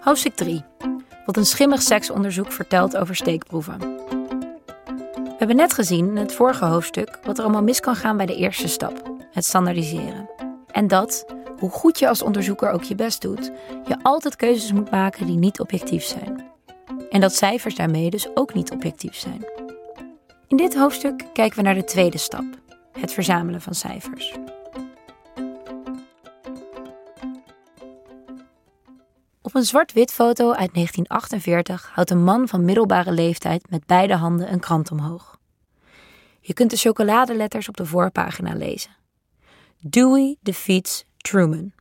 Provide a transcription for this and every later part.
Hoofdstuk 3. Wat een schimmig seksonderzoek vertelt over steekproeven. We hebben net gezien in het vorige hoofdstuk wat er allemaal mis kan gaan bij de eerste stap, het standaardiseren. En dat, hoe goed je als onderzoeker ook je best doet, je altijd keuzes moet maken die niet objectief zijn. En dat cijfers daarmee dus ook niet objectief zijn. In dit hoofdstuk kijken we naar de tweede stap, het verzamelen van cijfers. Op een zwart-wit foto uit 1948 houdt een man van middelbare leeftijd met beide handen een krant omhoog. Je kunt de chocoladeletters op de voorpagina lezen. Dewey defeats Truman.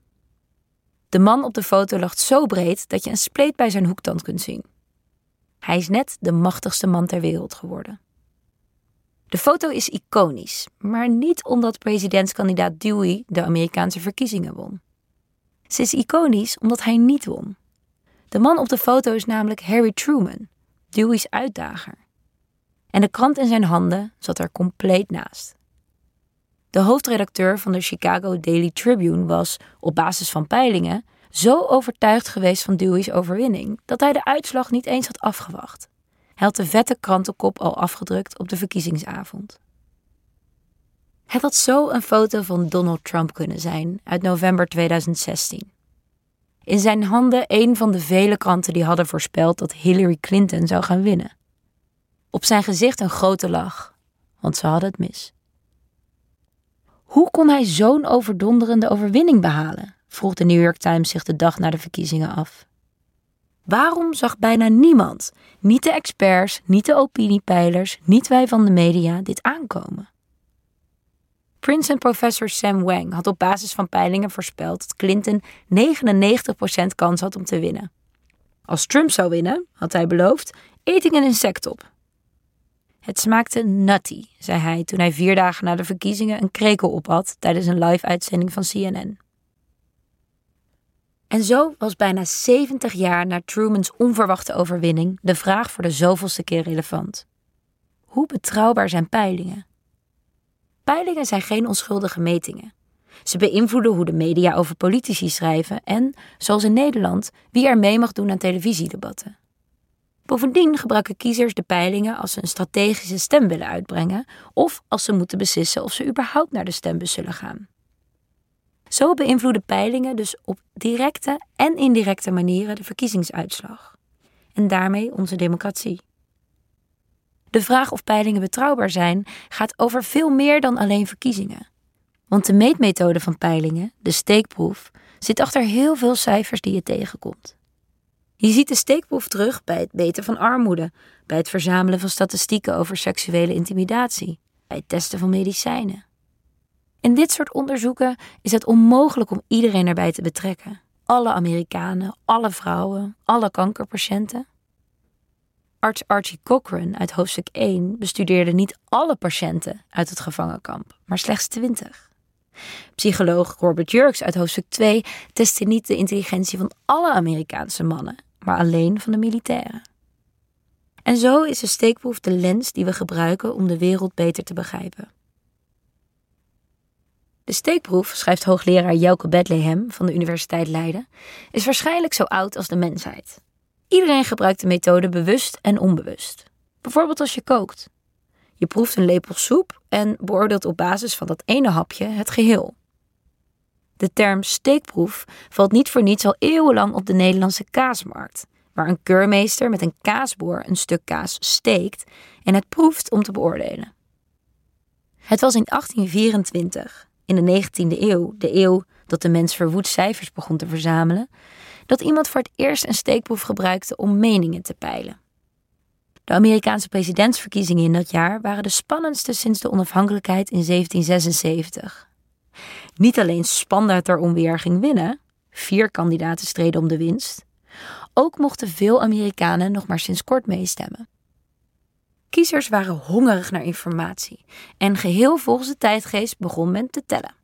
De man op de foto lacht zo breed dat je een spleet bij zijn hoektand kunt zien. Hij is net de machtigste man ter wereld geworden. De foto is iconisch, maar niet omdat presidentskandidaat Dewey de Amerikaanse verkiezingen won. Ze is iconisch omdat hij niet won. De man op de foto is namelijk Harry Truman, Dewey's uitdager. En de krant in zijn handen zat er compleet naast. De hoofdredacteur van de Chicago Daily Tribune was, op basis van peilingen, zo overtuigd geweest van Dewey's overwinning dat hij de uitslag niet eens had afgewacht. Hij had de vette krantenkop al afgedrukt op de verkiezingsavond. Het had zo een foto van Donald Trump kunnen zijn uit november 2016. In zijn handen een van de vele kranten die hadden voorspeld dat Hillary Clinton zou gaan winnen. Op zijn gezicht een grote lach, want ze hadden het mis. Hoe kon hij zo'n overdonderende overwinning behalen? vroeg de New York Times zich de dag na de verkiezingen af. Waarom zag bijna niemand, niet de experts, niet de opiniepeilers, niet wij van de media, dit aankomen? Princeton-professor Sam Wang had op basis van peilingen voorspeld dat Clinton 99% kans had om te winnen. Als Trump zou winnen, had hij beloofd, eet ik een insect op. Het smaakte nutty, zei hij toen hij vier dagen na de verkiezingen een krekel op had tijdens een live-uitzending van CNN. En zo was bijna 70 jaar na Trumans onverwachte overwinning de vraag voor de zoveelste keer relevant. Hoe betrouwbaar zijn peilingen? Peilingen zijn geen onschuldige metingen. Ze beïnvloeden hoe de media over politici schrijven en, zoals in Nederland, wie er mee mag doen aan televisiedebatten. Bovendien gebruiken kiezers de peilingen als ze een strategische stem willen uitbrengen of als ze moeten beslissen of ze überhaupt naar de stembus zullen gaan. Zo beïnvloeden peilingen dus op directe en indirecte manieren de verkiezingsuitslag en daarmee onze democratie. De vraag of peilingen betrouwbaar zijn gaat over veel meer dan alleen verkiezingen. Want de meetmethode van peilingen, de steekproef, zit achter heel veel cijfers die je tegenkomt. Je ziet de steekproef terug bij het meten van armoede, bij het verzamelen van statistieken over seksuele intimidatie, bij het testen van medicijnen. In dit soort onderzoeken is het onmogelijk om iedereen erbij te betrekken. Alle Amerikanen, alle vrouwen, alle kankerpatiënten. Arts Archie Cochran uit hoofdstuk 1 bestudeerde niet alle patiënten uit het gevangenkamp, maar slechts 20. Psycholoog Robert Jurks uit hoofdstuk 2 testte niet de intelligentie van alle Amerikaanse mannen, maar alleen van de militairen. En zo is de steekproef de lens die we gebruiken om de wereld beter te begrijpen. De steekproef, schrijft hoogleraar Jelke Bethlehem van de Universiteit Leiden, is waarschijnlijk zo oud als de mensheid. Iedereen gebruikt de methode bewust en onbewust. Bijvoorbeeld als je kookt. Je proeft een lepel soep en beoordeelt op basis van dat ene hapje het geheel. De term steekproef valt niet voor niets al eeuwenlang op de Nederlandse kaasmarkt, waar een keurmeester met een kaasboor een stuk kaas steekt en het proeft om te beoordelen. Het was in 1824, in de 19e eeuw, de eeuw dat de mens verwoed cijfers begon te verzamelen, dat iemand voor het eerst een steekproef gebruikte om meningen te peilen. De Amerikaanse presidentsverkiezingen in dat jaar waren de spannendste sinds de onafhankelijkheid in 1776. Niet alleen wie er ging winnen, vier kandidaten streden om de winst, ook mochten veel Amerikanen nog maar sinds kort meestemmen. Kiezers waren hongerig naar informatie en geheel volgens de tijdgeest begon men te tellen.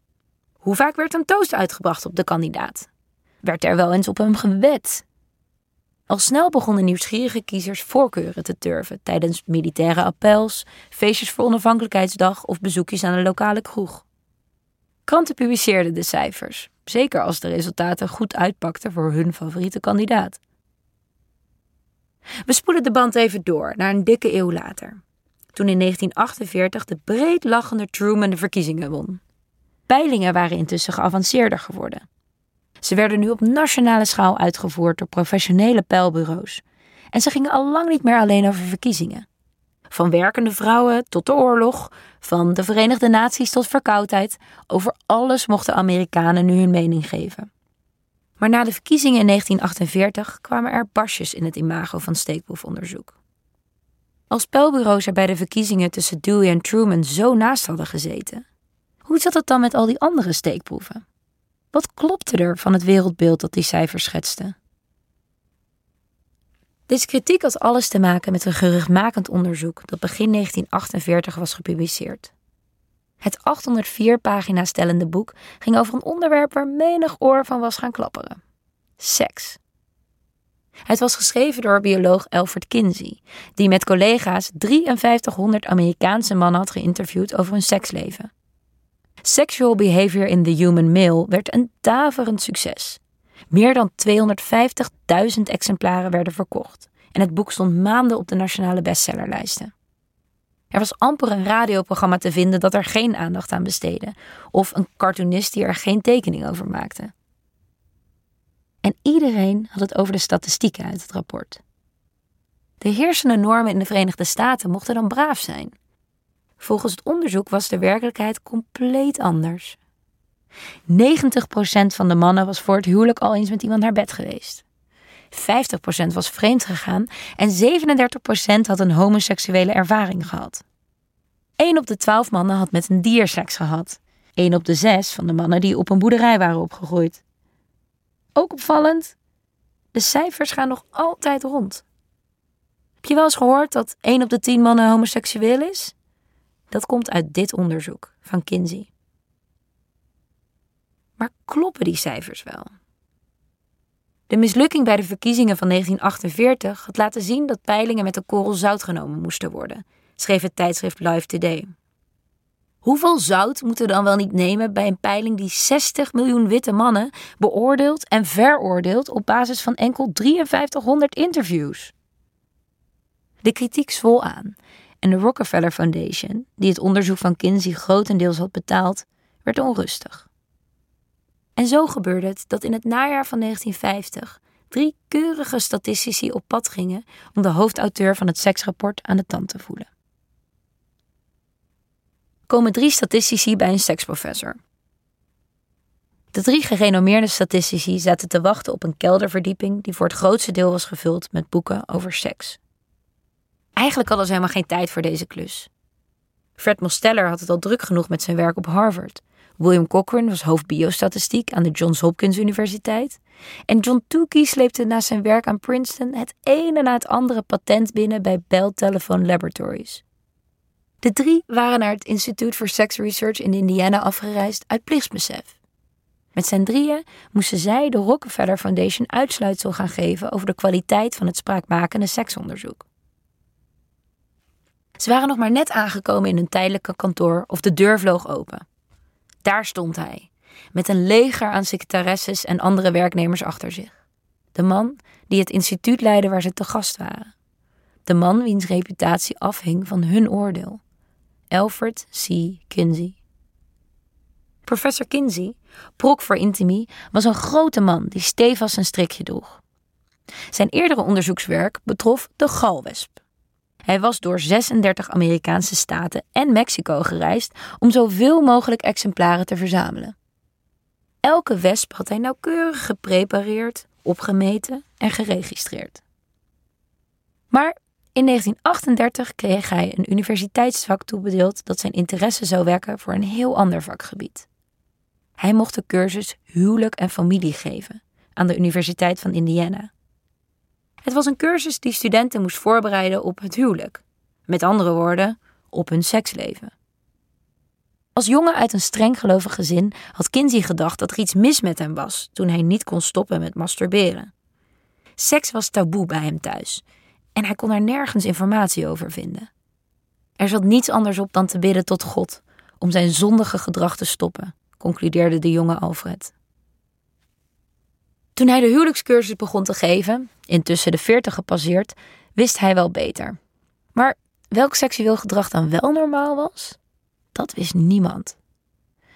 Hoe vaak werd een toast uitgebracht op de kandidaat? Werd er wel eens op hem gewet? Al snel begonnen nieuwsgierige kiezers voorkeuren te turven tijdens militaire appels, feestjes voor onafhankelijkheidsdag of bezoekjes aan een lokale kroeg. Kranten publiceerden de cijfers, zeker als de resultaten goed uitpakten voor hun favoriete kandidaat. We spoelen de band even door naar een dikke eeuw later, toen in 1948 de breed lachende Truman de verkiezingen won. Peilingen waren intussen geavanceerder geworden. Ze werden nu op nationale schaal uitgevoerd door professionele peilbureaus. En ze gingen al lang niet meer alleen over verkiezingen. Van werkende vrouwen tot de oorlog, van de Verenigde Naties tot verkoudheid, over alles mochten Amerikanen nu hun mening geven. Maar na de verkiezingen in 1948 kwamen er barsjes in het imago van steekproefonderzoek. Als peilbureaus er bij de verkiezingen tussen Dewey en Truman zo naast hadden gezeten, hoe zat het dan met al die andere steekproeven? Wat klopte er van het wereldbeeld dat die cijfers schetsten? Deze kritiek had alles te maken met een geruchtmakend onderzoek dat begin 1948 was gepubliceerd. Het 804 pagina's stellende boek ging over een onderwerp waar menig oor van was gaan klapperen: seks. Het was geschreven door bioloog Alfred Kinsey, die met collega's 5300 Amerikaanse mannen had geïnterviewd over hun seksleven. Sexual Behavior in the Human Male werd een daverend succes. Meer dan 250.000 exemplaren werden verkocht en het boek stond maanden op de nationale bestsellerlijsten. Er was amper een radioprogramma te vinden dat er geen aandacht aan besteedde, of een cartoonist die er geen tekening over maakte. En iedereen had het over de statistieken uit het rapport. De heersende normen in de Verenigde Staten mochten dan braaf zijn. Volgens het onderzoek was de werkelijkheid compleet anders. 90% van de mannen was voor het huwelijk al eens met iemand naar bed geweest. 50% was vreemd gegaan en 37% had een homoseksuele ervaring gehad. 1 op de 12 mannen had met een dier seks gehad. 1 op de 6 van de mannen die op een boerderij waren opgegroeid. Ook opvallend, de cijfers gaan nog altijd rond. Heb je wel eens gehoord dat 1 op de 10 mannen homoseksueel is? Dat komt uit dit onderzoek van Kinsey. Maar kloppen die cijfers wel? De mislukking bij de verkiezingen van 1948 had laten zien dat peilingen met een korrel zout genomen moesten worden, schreef het tijdschrift Life Today. Hoeveel zout moeten we dan wel niet nemen bij een peiling die 60 miljoen witte mannen beoordeelt en veroordeelt op basis van enkel 5300 interviews? De kritiek zwol aan en de Rockefeller Foundation, die het onderzoek van Kinsey grotendeels had betaald, werd onrustig. En zo gebeurde het dat in het najaar van 1950 drie keurige statistici op pad gingen om de hoofdauteur van het seksrapport aan de tand te voelen. Komen drie statistici bij een seksprofessor. De drie gerenommeerde statistici zaten te wachten op een kelderverdieping die voor het grootste deel was gevuld met boeken over seks. Eigenlijk hadden ze helemaal geen tijd voor deze klus. Fred Mosteller had het al druk genoeg met zijn werk op Harvard. William Cochrane was hoofd biostatistiek aan de Johns Hopkins Universiteit. En John Tukey sleepte na zijn werk aan Princeton het ene na het andere patent binnen bij Bell Telephone Laboratories. De drie waren naar het Institute for Sex Research in Indiana afgereisd uit plichtsbesef. Met zijn drieën moesten zij de Rockefeller Foundation uitsluitsel gaan geven over de kwaliteit van het spraakmakende seksonderzoek. Ze waren nog maar net aangekomen in hun tijdelijke kantoor of de deur vloog open. Daar stond hij, met een leger aan secretaresses en andere werknemers achter zich. De man die het instituut leidde waar ze te gast waren. De man wiens reputatie afhing van hun oordeel. Alfred C. Kinsey. Professor Kinsey, prok voor Intimi, was een grote man die stevig zijn strikje droeg. Zijn eerdere onderzoekswerk betrof de galwesp. Hij was door 36 Amerikaanse staten en Mexico gereisd om zoveel mogelijk exemplaren te verzamelen. Elke wesp had hij nauwkeurig geprepareerd, opgemeten en geregistreerd. Maar in 1938 kreeg hij een universiteitsvak toebedeeld dat zijn interesse zou wekken voor een heel ander vakgebied. Hij mocht de cursus Huwelijk en Familie geven aan de Universiteit van Indiana. Het was een cursus die studenten moest voorbereiden op het huwelijk. Met andere woorden, op hun seksleven. Als jongen uit een streng gelovig gezin had Kinsey gedacht dat er iets mis met hem was toen hij niet kon stoppen met masturberen. Seks was taboe bij hem thuis en hij kon er nergens informatie over vinden. Er zat niets anders op dan te bidden tot God om zijn zondige gedrag te stoppen, concludeerde de jonge Alfred. Toen hij de huwelijkscursus begon te geven, intussen de veertig gepasseerd, wist hij wel beter. Maar welk seksueel gedrag dan wel normaal was, dat wist niemand.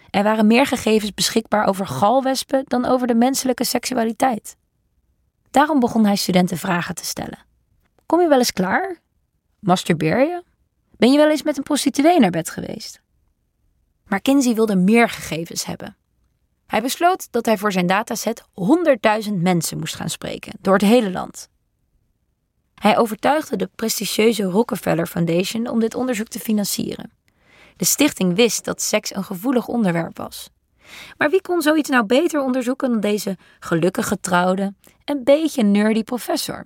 Er waren meer gegevens beschikbaar over galwespen dan over de menselijke seksualiteit. Daarom begon hij studenten vragen te stellen. Kom je wel eens klaar? Masturbeer je? Ben je wel eens met een prostituee naar bed geweest? Maar Kinsey wilde meer gegevens hebben. Hij besloot dat hij voor zijn dataset 100.000 mensen moest gaan spreken, door het hele land. Hij overtuigde de prestigieuze Rockefeller Foundation om dit onderzoek te financieren. De stichting wist dat seks een gevoelig onderwerp was. Maar wie kon zoiets nou beter onderzoeken dan deze gelukkig getrouwde, een beetje nerdy professor?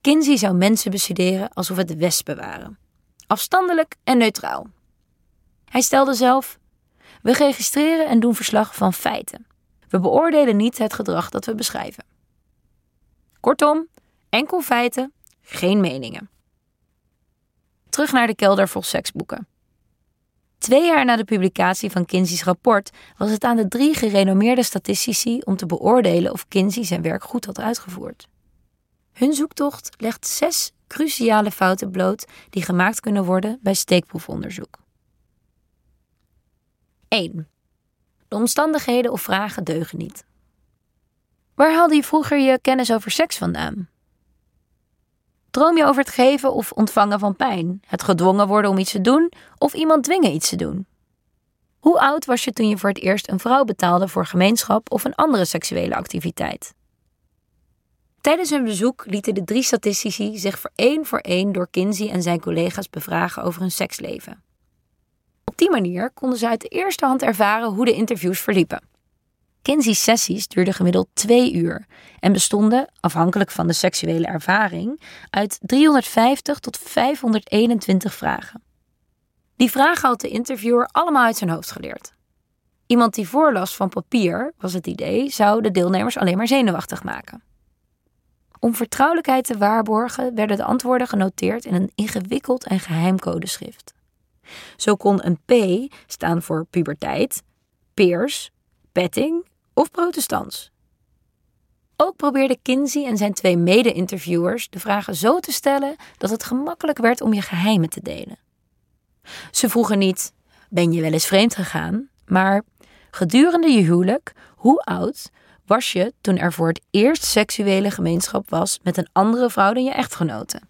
Kinsey zou mensen bestuderen alsof het wespen waren. Afstandelijk en neutraal. Hij stelde zelf: We registreren en doen verslag van feiten. We beoordelen niet het gedrag dat we beschrijven. Kortom, enkel feiten, geen meningen. Terug naar de kelder vol seksboeken. Twee jaar na de publicatie van Kinsey's rapport was het aan de drie gerenommeerde statistici om te beoordelen of Kinsey zijn werk goed had uitgevoerd. Hun zoektocht legt zes cruciale fouten bloot die gemaakt kunnen worden bij steekproefonderzoek. 1. De omstandigheden of vragen deugen niet. Waar haalde je vroeger je kennis over seks vandaan? Droom je over het geven of ontvangen van pijn, het gedwongen worden om iets te doen of iemand dwingen iets te doen? Hoe oud was je toen je voor het eerst een vrouw betaalde voor gemeenschap of een andere seksuele activiteit? Tijdens hun bezoek lieten de drie statistici zich voor één voor één door Kinsey en zijn collega's bevragen over hun seksleven. Op die manier konden ze uit de eerste hand ervaren hoe de interviews verliepen. Kinsey's sessies duurden gemiddeld twee uur en bestonden, afhankelijk van de seksuele ervaring, uit 350 tot 521 vragen. Die vragen had de interviewer allemaal uit zijn hoofd geleerd. Iemand die voorlas van papier, was het idee, zou de deelnemers alleen maar zenuwachtig maken. Om vertrouwelijkheid te waarborgen werden de antwoorden genoteerd in een ingewikkeld en geheim codeschrift. Zo kon een P staan voor puberteit, peers, petting of protestants. Ook probeerde Kinsey en zijn twee mede-interviewers de vragen zo te stellen dat het gemakkelijk werd om je geheimen te delen. Ze vroegen niet: ben je wel eens vreemd gegaan? Maar gedurende je huwelijk, hoe oud was je toen er voor het eerst seksuele gemeenschap was met een andere vrouw dan je echtgenote?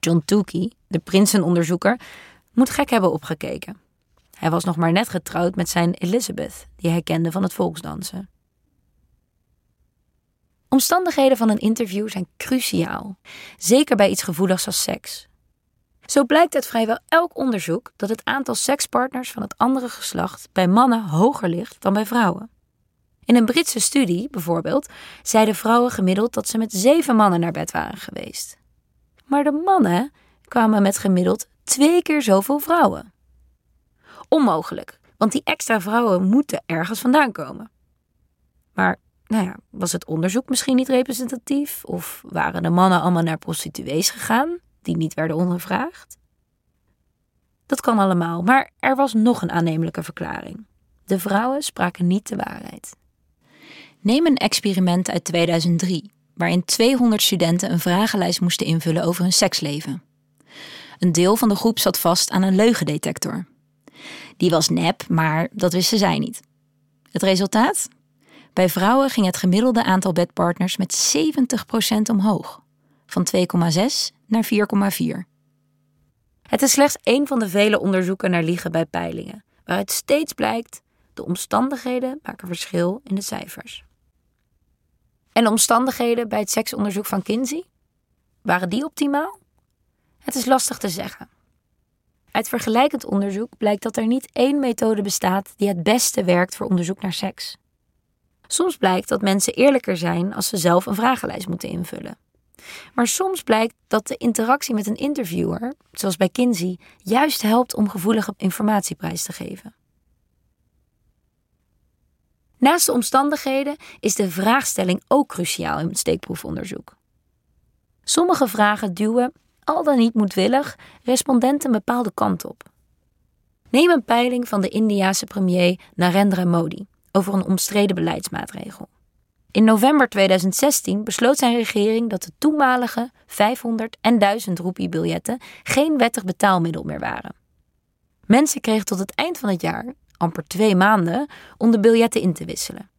John Tukey, de prinsenonderzoeker, moet gek hebben opgekeken. Hij was nog maar net getrouwd met zijn Elizabeth, die hij kende van het volksdansen. Omstandigheden van een interview zijn cruciaal, zeker bij iets gevoeligs als seks. Zo blijkt uit vrijwel elk onderzoek dat het aantal sekspartners van het andere geslacht bij mannen hoger ligt dan bij vrouwen. In een Britse studie, bijvoorbeeld, zeiden vrouwen gemiddeld dat ze met zeven mannen naar bed waren geweest. Maar de mannen kwamen met gemiddeld twee keer zoveel vrouwen. Onmogelijk, want die extra vrouwen moeten ergens vandaan komen. Maar, nou ja, was het onderzoek misschien niet representatief? Of waren de mannen allemaal naar prostituees gegaan, die niet werden ondervraagd? Dat kan allemaal, maar er was nog een aannemelijke verklaring. De vrouwen spraken niet de waarheid. Neem een experiment uit 2003, waarin 200 studenten een vragenlijst moesten invullen over hun seksleven. Een deel van de groep zat vast aan een leugendetector. Die was nep, maar dat wisten zij niet. Het resultaat? Bij vrouwen ging het gemiddelde aantal bedpartners met 70% omhoog, van 2,6 naar 4,4. Het is slechts één van de vele onderzoeken naar liegen bij peilingen, waaruit steeds blijkt de omstandigheden maken verschil in de cijfers. En de omstandigheden bij het seksonderzoek van Kinsey? Waren die optimaal? Het is lastig te zeggen. Uit vergelijkend onderzoek blijkt dat er niet één methode bestaat die het beste werkt voor onderzoek naar seks. Soms blijkt dat mensen eerlijker zijn als ze zelf een vragenlijst moeten invullen. Maar soms blijkt dat de interactie met een interviewer, zoals bij Kinsey, juist helpt om gevoelige informatie prijs te geven. Naast de omstandigheden is de vraagstelling ook cruciaal in het steekproefonderzoek. Sommige vragen duwen, al dan niet moedwillig, respondenten een bepaalde kant op. Neem een peiling van de Indiase premier Narendra Modi over een omstreden beleidsmaatregel. In november 2016 besloot zijn regering dat de toenmalige 500 en 1000 roepie-biljetten geen wettig betaalmiddel meer waren. Mensen kregen tot het eind van het jaar, amper twee maanden, om de biljetten in te wisselen.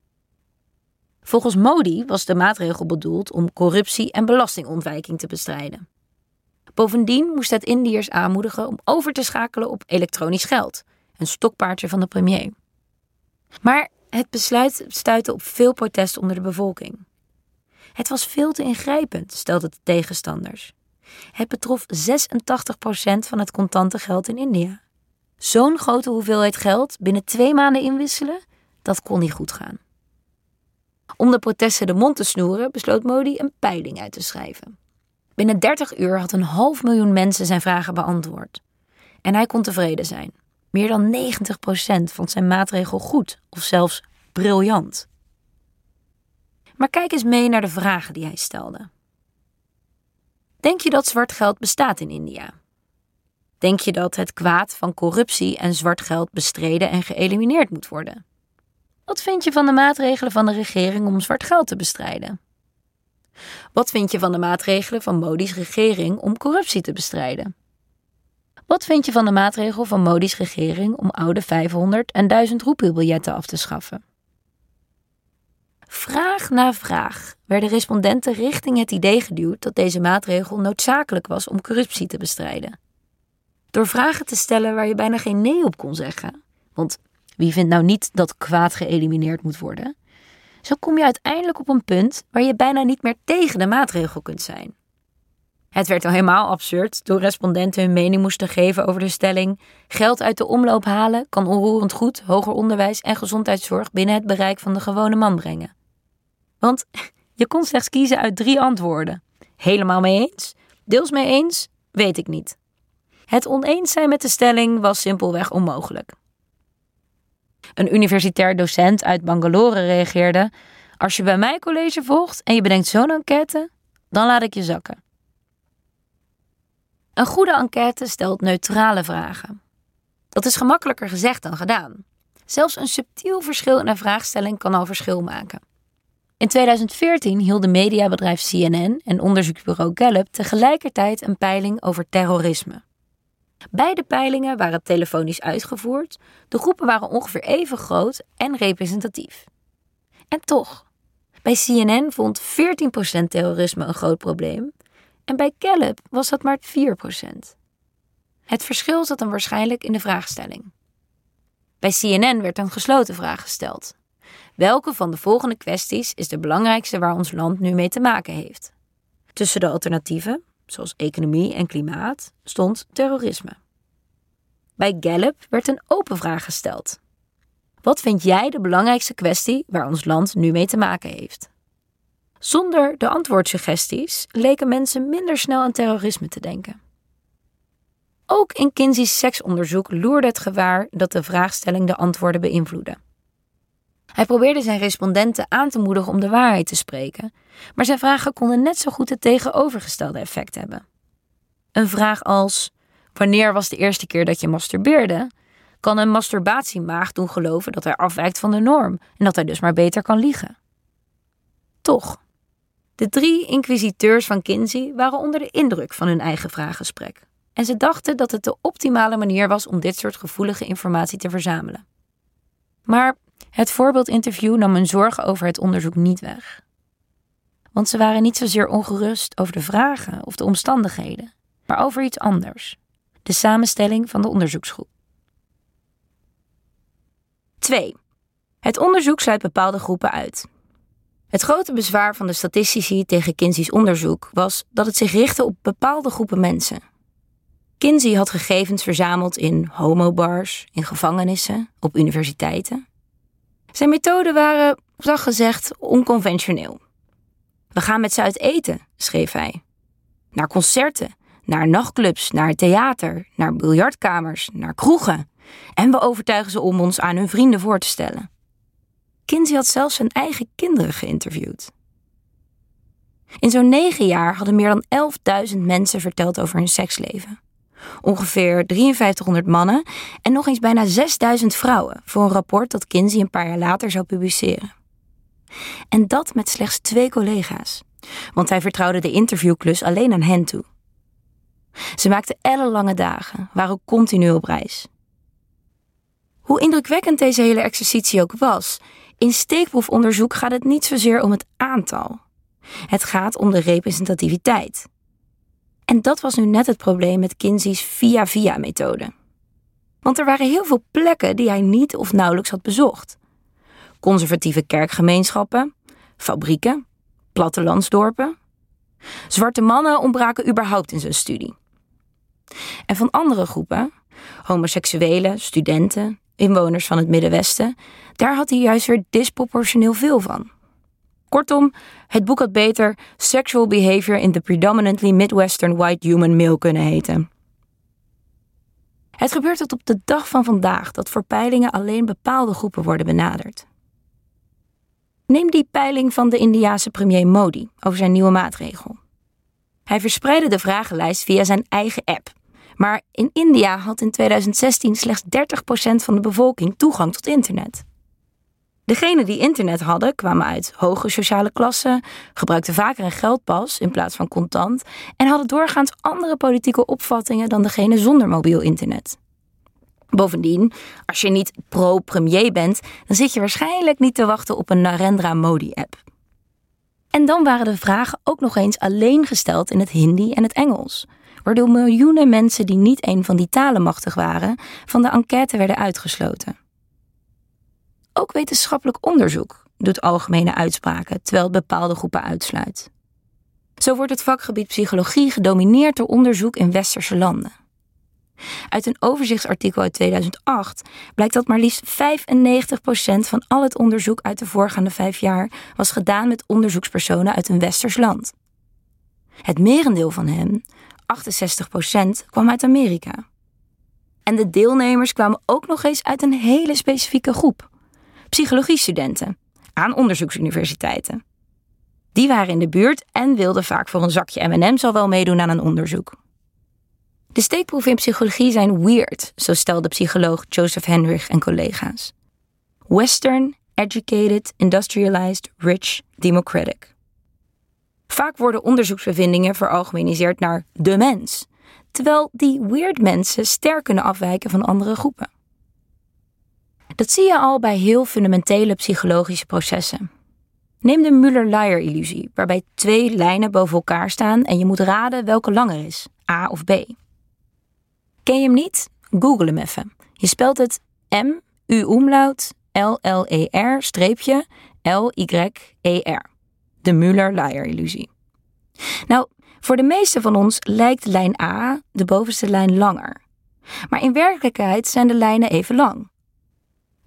Volgens Modi was de maatregel bedoeld om corruptie en belastingontwijking te bestrijden. Bovendien moest het Indiërs aanmoedigen om over te schakelen op elektronisch geld, een stokpaardje van de premier. Maar het besluit stuitte op veel protest onder de bevolking. Het was veel te ingrijpend, stelden de tegenstanders. Het betrof 86% van het contante geld in India. Zo'n grote hoeveelheid geld binnen twee maanden inwisselen, dat kon niet goed gaan. Om de protesten de mond te snoeren, besloot Modi een peiling uit te schrijven. Binnen 30 uur had een half miljoen mensen zijn vragen beantwoord. En hij kon tevreden zijn. Meer dan 90% vond zijn maatregel goed of zelfs briljant. Maar kijk eens mee naar de vragen die hij stelde. Denk je dat zwart geld bestaat in India? Denk je dat het kwaad van corruptie en zwart geld bestreden en geëlimineerd moet worden? Wat vind je van de maatregelen van de regering om zwart geld te bestrijden? Wat vind je van de maatregelen van Modi's regering om corruptie te bestrijden? Wat vind je van de maatregel van Modi's regering om oude 500 en 1000 roepelbiljetten af te schaffen? Vraag na vraag werden respondenten richting het idee geduwd dat deze maatregel noodzakelijk was om corruptie te bestrijden. Door vragen te stellen waar je bijna geen nee op kon zeggen, want wie vindt nou niet dat kwaad geëlimineerd moet worden? Zo kom je uiteindelijk op een punt waar je bijna niet meer tegen de maatregel kunt zijn. Het werd al helemaal absurd toen respondenten hun mening moesten geven over de stelling: geld uit de omloop halen kan onroerend goed, hoger onderwijs en gezondheidszorg binnen het bereik van de gewone man brengen. Want je kon slechts kiezen uit drie antwoorden: helemaal mee eens, deels mee eens, weet ik niet. Het oneens zijn met de stelling was simpelweg onmogelijk. Een universitair docent uit Bangalore reageerde: Als je bij mij college volgt en je bedenkt zo'n enquête, dan laat ik je zakken. Een goede enquête stelt neutrale vragen. Dat is gemakkelijker gezegd dan gedaan. Zelfs een subtiel verschil in een vraagstelling kan al verschil maken. In 2014 hielden mediabedrijf CNN en onderzoeksbureau Gallup tegelijkertijd een peiling over terrorisme. Beide peilingen waren telefonisch uitgevoerd, de groepen waren ongeveer even groot en representatief. En toch, bij CNN vond 14% terrorisme een groot probleem en bij Gallup was dat maar 4%. Het verschil zat dan waarschijnlijk in de vraagstelling. Bij CNN werd een gesloten vraag gesteld. Welke van de volgende kwesties is de belangrijkste waar ons land nu mee te maken heeft? Tussen de alternatieven, zoals economie en klimaat, stond terrorisme. Bij Gallup werd een open vraag gesteld. Wat vind jij de belangrijkste kwestie waar ons land nu mee te maken heeft? Zonder de antwoordsuggesties leken mensen minder snel aan terrorisme te denken. Ook in Kinsey's seksonderzoek loerde het gevaar dat de vraagstelling de antwoorden beïnvloedde. Hij probeerde zijn respondenten aan te moedigen om de waarheid te spreken, maar zijn vragen konden net zo goed het tegenovergestelde effect hebben. Een vraag als: Wanneer was de eerste keer dat je masturbeerde? Kan een masturbatiemaag doen geloven dat hij afwijkt van de norm en dat hij dus maar beter kan liegen. Toch, de drie inquisiteurs van Kinsey waren onder de indruk van hun eigen vraaggesprek. En ze dachten dat het de optimale manier was om dit soort gevoelige informatie te verzamelen. Maar het voorbeeldinterview nam hun zorgen over het onderzoek niet weg. Want ze waren niet zozeer ongerust over de vragen of de omstandigheden, maar over iets anders: de samenstelling van de onderzoeksgroep. 2. Het onderzoek sluit bepaalde groepen uit. Het grote bezwaar van de statistici tegen Kinsey's onderzoek was dat het zich richtte op bepaalde groepen mensen. Kinsey had gegevens verzameld in homobars, in gevangenissen, op universiteiten. Zijn methoden waren, zacht gezegd, onconventioneel. We gaan met ze uit eten, schreef hij. Naar concerten, naar nachtclubs, naar theater, naar biljartkamers, naar kroegen. En we overtuigen ze om ons aan hun vrienden voor te stellen. Kinsey had zelfs zijn eigen kinderen geïnterviewd. In zo'n negen jaar hadden meer dan 11.000 mensen verteld over hun seksleven. Ongeveer 5300 mannen en nog eens bijna 6000 vrouwen voor een rapport dat Kinsey een paar jaar later zou publiceren. En dat met slechts twee collega's, want hij vertrouwde de interviewklus alleen aan hen toe. Ze maakten ellenlange dagen, waren continu op reis. Hoe indrukwekkend deze hele exercitie ook was, in steekproefonderzoek gaat het niet zozeer om het aantal. Het gaat om de representativiteit. En dat was nu net het probleem met Kinsey's via-via-methode. Want er waren heel veel plekken die hij niet of nauwelijks had bezocht. Conservatieve kerkgemeenschappen, fabrieken, plattelandsdorpen. Zwarte mannen ontbraken überhaupt in zijn studie. En van andere groepen, homoseksuelen, studenten, inwoners van het Middenwesten, daar had hij juist weer disproportioneel veel van. Kortom, het boek had beter Sexual Behavior in the Predominantly Midwestern White Human Male kunnen heten. Het gebeurt tot op de dag van vandaag dat voor peilingen alleen bepaalde groepen worden benaderd. Neem die peiling van de Indiase premier Modi over zijn nieuwe maatregel. Hij verspreidde de vragenlijst via zijn eigen app. Maar in India had in 2016 slechts 30% van de bevolking toegang tot internet. Degenen die internet hadden kwamen uit hoge sociale klassen, gebruikten vaker een geldpas in plaats van contant en hadden doorgaans andere politieke opvattingen dan degene zonder mobiel internet. Bovendien, als je niet pro-premier bent, dan zit je waarschijnlijk niet te wachten op een Narendra Modi-app. En dan waren de vragen ook nog eens alleen gesteld in het Hindi en het Engels, waardoor miljoenen mensen die niet een van die talen machtig waren, van de enquête werden uitgesloten. Ook wetenschappelijk onderzoek doet algemene uitspraken, terwijl het bepaalde groepen uitsluit. Zo wordt het vakgebied psychologie gedomineerd door onderzoek in westerse landen. Uit een overzichtsartikel uit 2008 blijkt dat maar liefst 95% van al het onderzoek uit de voorgaande vijf jaar was gedaan met onderzoekspersonen uit een westers land. Het merendeel van hen, 68%, kwam uit Amerika. En de deelnemers kwamen ook nog eens uit een hele specifieke groep: psychologiestudenten aan onderzoeksuniversiteiten. Die waren in de buurt en wilden vaak voor een zakje M&M's al wel meedoen aan een onderzoek. De steekproeven in psychologie zijn weird, zo stelde psycholoog Joseph Henrich en collega's. Western, educated, industrialized, rich, democratic. Vaak worden onderzoeksbevindingen veralgemeniseerd naar de mens, terwijl die weird mensen sterk kunnen afwijken van andere groepen. Dat zie je al bij heel fundamentele psychologische processen. Neem de Müller-Lyer-illusie, waarbij twee lijnen boven elkaar staan en je moet raden welke langer is, A of B. Ken je hem niet? Google hem even. Je spelt het M, U umlaut, L L E R streepje L Y E R. De Müller-Lyer-illusie. Nou, voor de meeste van ons lijkt lijn A, de bovenste lijn, langer. Maar in werkelijkheid zijn de lijnen even lang.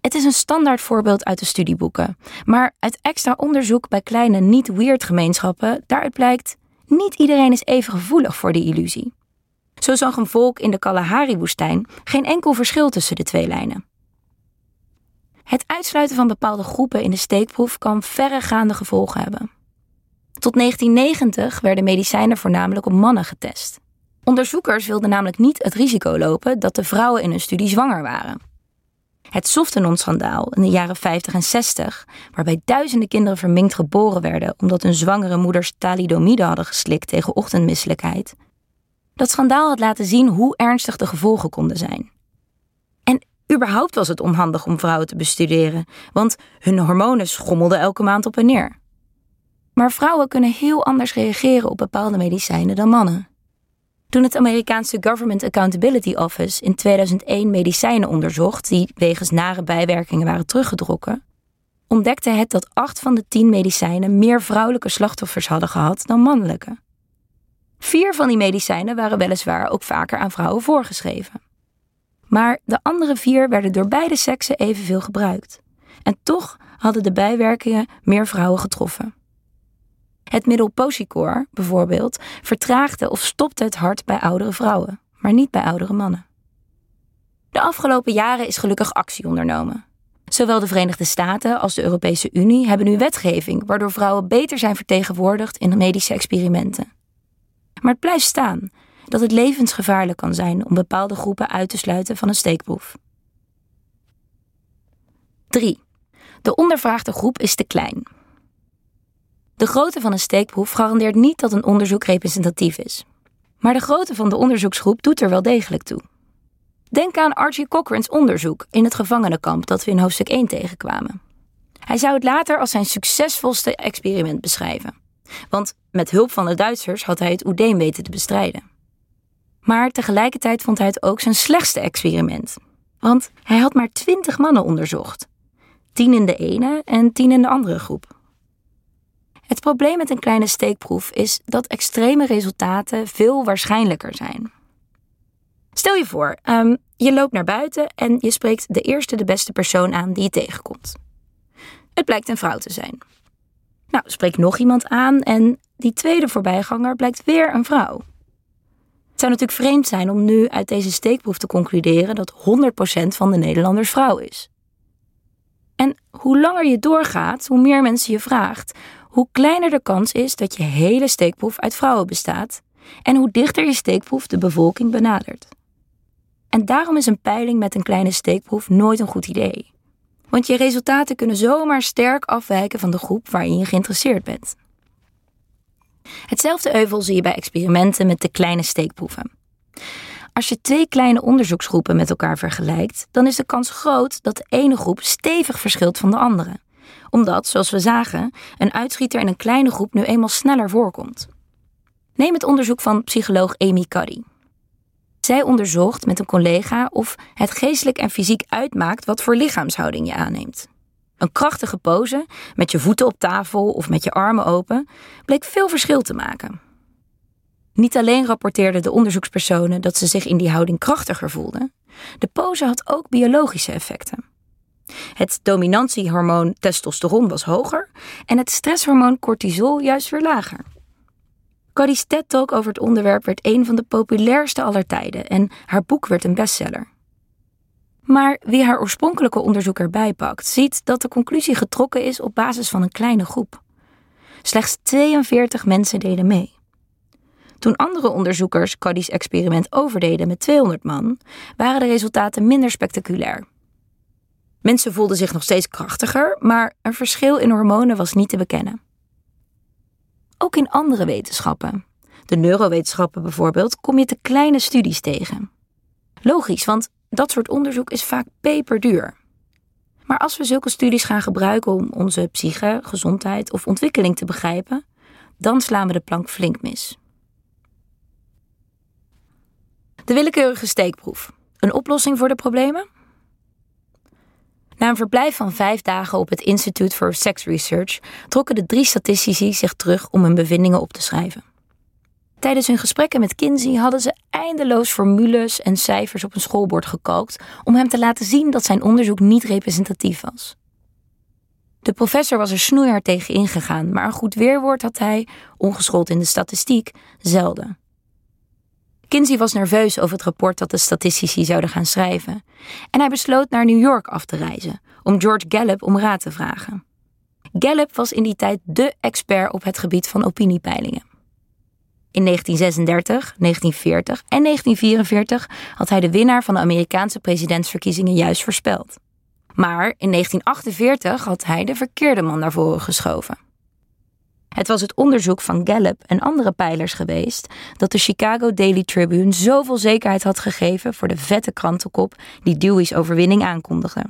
Het is een standaard voorbeeld uit de studieboeken. Maar uit extra onderzoek bij kleine niet-weird gemeenschappen, daaruit blijkt, niet iedereen is even gevoelig voor die illusie. Zo zag een volk in de Kalahari-woestijn geen enkel verschil tussen de twee lijnen. Het uitsluiten van bepaalde groepen in de steekproef kan verregaande gevolgen hebben. Tot 1990 werden medicijnen voornamelijk op mannen getest. Onderzoekers wilden namelijk niet het risico lopen dat de vrouwen in hun studie zwanger waren. Het Softenon-schandaal in de jaren 50 en 60, waarbij duizenden kinderen verminkt geboren werden omdat hun zwangere moeders thalidomide hadden geslikt tegen ochtendmisselijkheid, dat schandaal had laten zien hoe ernstig de gevolgen konden zijn. En überhaupt was het onhandig om vrouwen te bestuderen, want hun hormonen schommelden elke maand op en neer. Maar vrouwen kunnen heel anders reageren op bepaalde medicijnen dan mannen. Toen het Amerikaanse Government Accountability Office in 2001 medicijnen onderzocht die wegens nare bijwerkingen waren teruggedrokken, ontdekte het dat acht van de tien medicijnen meer vrouwelijke slachtoffers hadden gehad dan mannelijke. Vier van die medicijnen waren weliswaar ook vaker aan vrouwen voorgeschreven. Maar de andere vier werden door beide seksen evenveel gebruikt. En toch hadden de bijwerkingen meer vrouwen getroffen. Het middel Posicor, bijvoorbeeld, vertraagde of stopte het hart bij oudere vrouwen, maar niet bij oudere mannen. De afgelopen jaren is gelukkig actie ondernomen. Zowel de Verenigde Staten als de Europese Unie hebben nu wetgeving waardoor vrouwen beter zijn vertegenwoordigd in medische experimenten. Maar het blijft staan dat het levensgevaarlijk kan zijn om bepaalde groepen uit te sluiten van een steekproef. 3. De ondervraagde groep is te klein. De grootte van een steekproef garandeert niet dat een onderzoek representatief is. Maar de grootte van de onderzoeksgroep doet er wel degelijk toe. Denk aan Archie Cochrane's onderzoek in het gevangenenkamp dat we in hoofdstuk 1 tegenkwamen. Hij zou het later als zijn succesvolste experiment beschrijven. Want met hulp van de Duitsers had hij het oedeem weten te bestrijden. Maar tegelijkertijd vond hij het ook zijn slechtste experiment. Want hij had maar twintig mannen onderzocht. Tien in de ene en tien in de andere groep. Het probleem met een kleine steekproef is dat extreme resultaten veel waarschijnlijker zijn. Stel je voor, um, je loopt naar buiten en je spreekt de eerste de beste persoon aan die je tegenkomt. Het blijkt een vrouw te zijn. Nou, spreek nog iemand aan en die tweede voorbijganger blijkt weer een vrouw. Het zou natuurlijk vreemd zijn om nu uit deze steekproef te concluderen dat 100% van de Nederlanders vrouw is. En hoe langer je doorgaat, hoe meer mensen je vraagt, hoe kleiner de kans is dat je hele steekproef uit vrouwen bestaat en hoe dichter je steekproef de bevolking benadert. En daarom is een peiling met een kleine steekproef nooit een goed idee. Want je resultaten kunnen zomaar sterk afwijken van de groep waarin je geïnteresseerd bent. Hetzelfde euvel zie je bij experimenten met de kleine steekproeven. Als je twee kleine onderzoeksgroepen met elkaar vergelijkt, dan is de kans groot dat de ene groep stevig verschilt van de andere. Omdat, zoals we zagen, een uitschieter in een kleine groep nu eenmaal sneller voorkomt. Neem het onderzoek van psycholoog Amy Cuddy. Zij onderzocht met een collega of het geestelijk en fysiek uitmaakt wat voor lichaamshouding je aanneemt. Een krachtige pose, met je voeten op tafel of met je armen open, bleek veel verschil te maken. Niet alleen rapporteerden de onderzoekspersonen dat ze zich in die houding krachtiger voelden, de pose had ook biologische effecten. Het dominantiehormoon testosteron was hoger en het stresshormoon cortisol juist weer lager. Cuddy's TED-talk over het onderwerp werd een van de populairste aller tijden en haar boek werd een bestseller. Maar wie haar oorspronkelijke onderzoek erbij pakt, ziet dat de conclusie getrokken is op basis van een kleine groep. Slechts 42 mensen deden mee. Toen andere onderzoekers Cuddy's experiment overdeden met 200 man, waren de resultaten minder spectaculair. Mensen voelden zich nog steeds krachtiger, maar een verschil in hormonen was niet te bekennen. Ook in andere wetenschappen, de neurowetenschappen bijvoorbeeld, kom je te kleine studies tegen. Logisch, want dat soort onderzoek is vaak peperduur. Maar als we zulke studies gaan gebruiken om onze psyche, gezondheid of ontwikkeling te begrijpen, dan slaan we de plank flink mis. De willekeurige steekproef. Een oplossing voor de problemen? Na een verblijf van vijf dagen op het Institute for Sex Research trokken de drie statistici zich terug om hun bevindingen op te schrijven. Tijdens hun gesprekken met Kinsey hadden ze eindeloos formules en cijfers op een schoolbord gekalkt om hem te laten zien dat zijn onderzoek niet representatief was. De professor was er snoeihard tegen ingegaan, maar een goed weerwoord had hij, ongeschoold in de statistiek, zelden. Kinsey was nerveus over het rapport dat de statistici zouden gaan schrijven. En hij besloot naar New York af te reizen om George Gallup om raad te vragen. Gallup was in die tijd dé expert op het gebied van opiniepeilingen. In 1936, 1940 en 1944 had hij de winnaar van de Amerikaanse presidentsverkiezingen juist voorspeld. Maar in 1948 had hij de verkeerde man naar voren geschoven. Het was het onderzoek van Gallup en andere pijlers geweest dat de Chicago Daily Tribune zoveel zekerheid had gegeven voor de vette krantenkop die Dewey's overwinning aankondigde.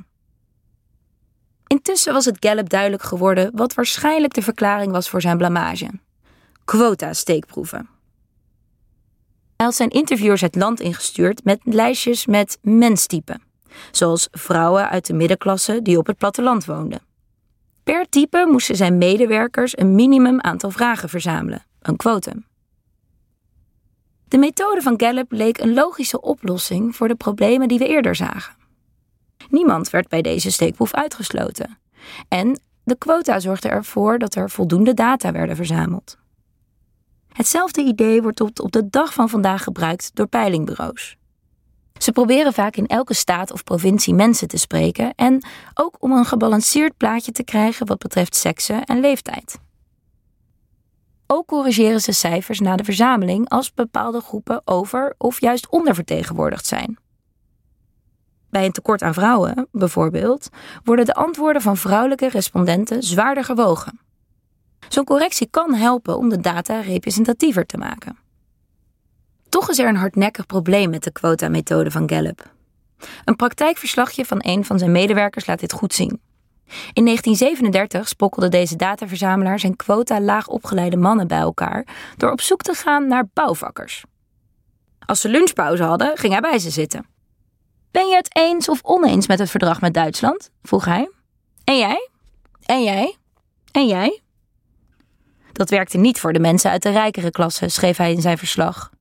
Intussen was het Gallup duidelijk geworden wat waarschijnlijk de verklaring was voor zijn blamage: quota-steekproeven. Hij had zijn interviewers het land ingestuurd met lijstjes met menstypen, zoals vrouwen uit de middenklasse die op het platteland woonden. Per type moesten zijn medewerkers een minimum aantal vragen verzamelen, een quotum. De methode van Gallup leek een logische oplossing voor de problemen die we eerder zagen. Niemand werd bij deze steekproef uitgesloten. En de quota zorgde ervoor dat er voldoende data werden verzameld. Hetzelfde idee wordt op de dag van vandaag gebruikt door peilingbureaus. Ze proberen vaak in elke staat of provincie mensen te spreken en ook om een gebalanceerd plaatje te krijgen wat betreft seksen en leeftijd. Ook corrigeren ze cijfers na de verzameling als bepaalde groepen over of juist ondervertegenwoordigd zijn. Bij een tekort aan vrouwen, bijvoorbeeld, worden de antwoorden van vrouwelijke respondenten zwaarder gewogen. Zo'n correctie kan helpen om de data representatiever te maken. Toch is er een hardnekkig probleem met de quota-methode van Gallup. Een praktijkverslagje van een van zijn medewerkers laat dit goed zien. In 1937 spokkelde deze dataverzamelaar zijn quota laag opgeleide mannen bij elkaar door op zoek te gaan naar bouwvakkers. Als ze lunchpauze hadden, ging hij bij ze zitten. Ben je het eens of oneens met het verdrag met Duitsland? vroeg hij. En jij? En jij? En jij? Dat werkte niet voor de mensen uit de rijkere klasse, schreef hij in zijn verslag.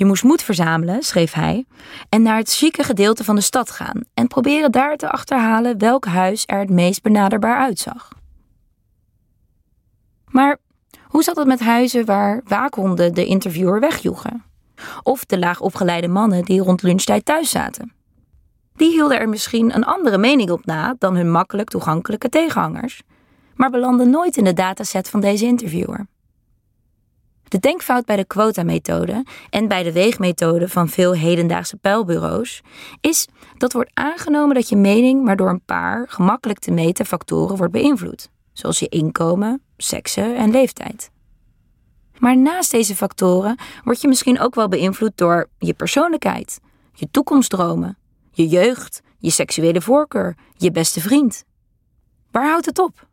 Je moest moed verzamelen, schreef hij, en naar het chique gedeelte van de stad gaan en proberen daar te achterhalen welk huis er het meest benaderbaar uitzag. Maar hoe zat het met huizen waar waakhonden de interviewer wegjoegen? Of de laag opgeleide mannen die rond lunchtijd thuis zaten? Die hielden er misschien een andere mening op na dan hun makkelijk toegankelijke tegenhangers, maar belanden nooit in de dataset van deze interviewer. De denkfout bij de quota-methode en bij de weegmethode van veel hedendaagse peilbureaus is dat wordt aangenomen dat je mening maar door een paar gemakkelijk te meten factoren wordt beïnvloed, zoals je inkomen, seksen en leeftijd. Maar naast deze factoren word je misschien ook wel beïnvloed door je persoonlijkheid, je toekomstdromen, je jeugd, je seksuele voorkeur, je beste vriend. Waar houdt het op?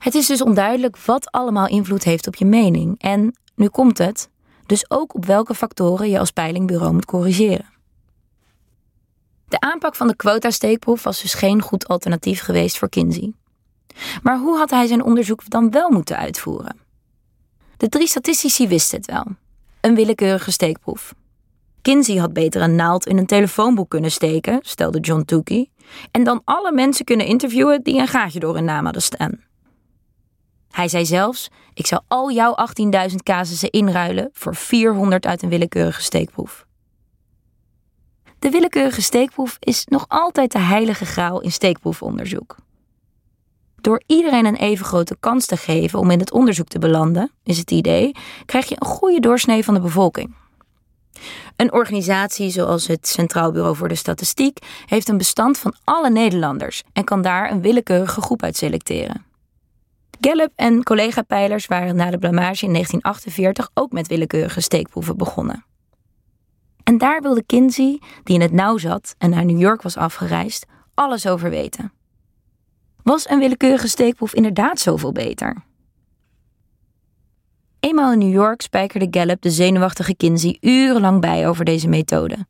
Het is dus onduidelijk wat allemaal invloed heeft op je mening. En, nu komt het, dus ook op welke factoren je als peilingbureau moet corrigeren. De aanpak van de quota-steekproef was dus geen goed alternatief geweest voor Kinsey. Maar hoe had hij zijn onderzoek dan wel moeten uitvoeren? De drie statistici wisten het wel. Een willekeurige steekproef. Kinsey had beter een naald in een telefoonboek kunnen steken, stelde John Tukey, en dan alle mensen kunnen interviewen die een gaatje door hun naam hadden staan. Hij zei zelfs: Ik zou al jouw 18.000 casussen inruilen voor 400 uit een willekeurige steekproef. De willekeurige steekproef is nog altijd de heilige graal in steekproefonderzoek. Door iedereen een even grote kans te geven om in het onderzoek te belanden, is het idee, krijg je een goede doorsnee van de bevolking. Een organisatie zoals het Centraal Bureau voor de Statistiek heeft een bestand van alle Nederlanders en kan daar een willekeurige groep uit selecteren. Gallup en collega-peilers waren na de blamage in 1948 ook met willekeurige steekproeven begonnen. En daar wilde Kinsey, die in het nauw zat en naar New York was afgereisd, alles over weten. Was een willekeurige steekproef inderdaad zoveel beter? Eenmaal in New York spijkerde Gallup de zenuwachtige Kinsey urenlang bij over deze methode.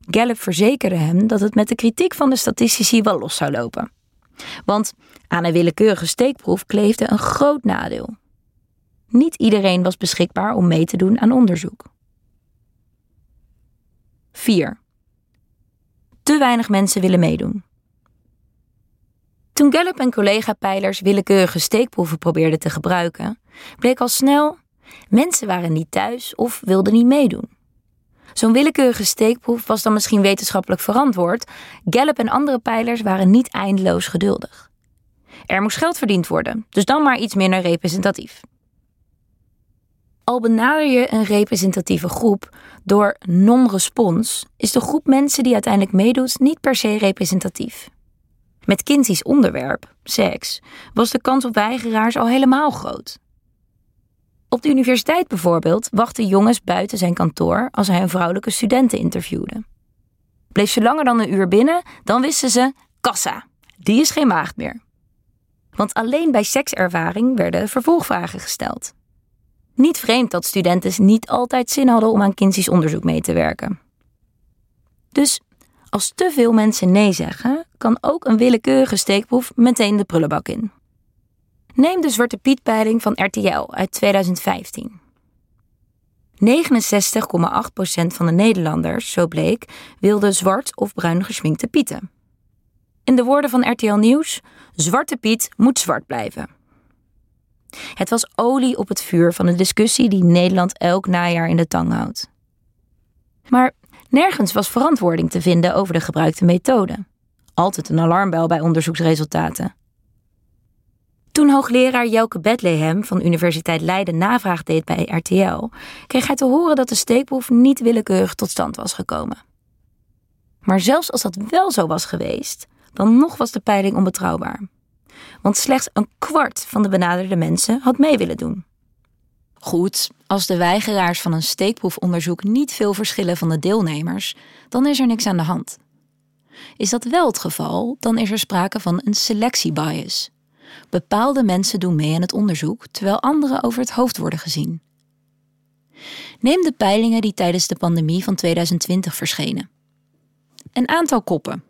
Gallup verzekerde hem dat het met de kritiek van de statistici wel los zou lopen. Want aan een willekeurige steekproef kleefde een groot nadeel. Niet iedereen was beschikbaar om mee te doen aan onderzoek. 4. Te weinig mensen willen meedoen. Toen Gallup en collega-peilers willekeurige steekproeven probeerden te gebruiken, bleek al snel: mensen waren niet thuis of wilden niet meedoen. Zo'n willekeurige steekproef was dan misschien wetenschappelijk verantwoord. Gallup en andere peilers waren niet eindeloos geduldig. Er moest geld verdiend worden, dus dan maar iets minder representatief. Al benader je een representatieve groep door non-respons, is de groep mensen die uiteindelijk meedoet niet per se representatief. Met Kinsey's onderwerp, seks, was de kans op weigeraars al helemaal groot. Op de universiteit bijvoorbeeld wachten jongens buiten zijn kantoor als hij een vrouwelijke studenten interviewde. Bleef ze langer dan een uur binnen, dan wisten ze: kassa, die is geen maagd meer. Want alleen bij sekservaring werden vervolgvragen gesteld. Niet vreemd dat studenten niet altijd zin hadden om aan Kinsey's onderzoek mee te werken. Dus als te veel mensen nee zeggen, kan ook een willekeurige steekproef meteen de prullenbak in. Neem de Zwarte Piet-peiling van RTL uit 2015. 69,8% van de Nederlanders, zo bleek, wilde zwart of bruin geschminkte pieten. In de woorden van RTL Nieuws: Zwarte Piet moet zwart blijven. Het was olie op het vuur van de discussie die Nederland elk najaar in de tang houdt. Maar Nergens was verantwoording te vinden over de gebruikte methode. Altijd een alarmbel bij onderzoeksresultaten. Toen hoogleraar Jelke Bethlehem van Universiteit Leiden navraag deed bij RTL, kreeg hij te horen dat de steekproef niet willekeurig tot stand was gekomen. Maar zelfs als dat wel zo was geweest, dan nog was de peiling onbetrouwbaar. Want slechts een kwart van de benaderde mensen had mee willen doen. Goed, als de weigeraars van een steekproefonderzoek niet veel verschillen van de deelnemers, dan is er niks aan de hand. Is dat wel het geval, dan is er sprake van een selectiebias. Bepaalde mensen doen mee aan het onderzoek, terwijl anderen over het hoofd worden gezien. Neem de peilingen die tijdens de pandemie van 2020 verschenen. Een aantal koppen.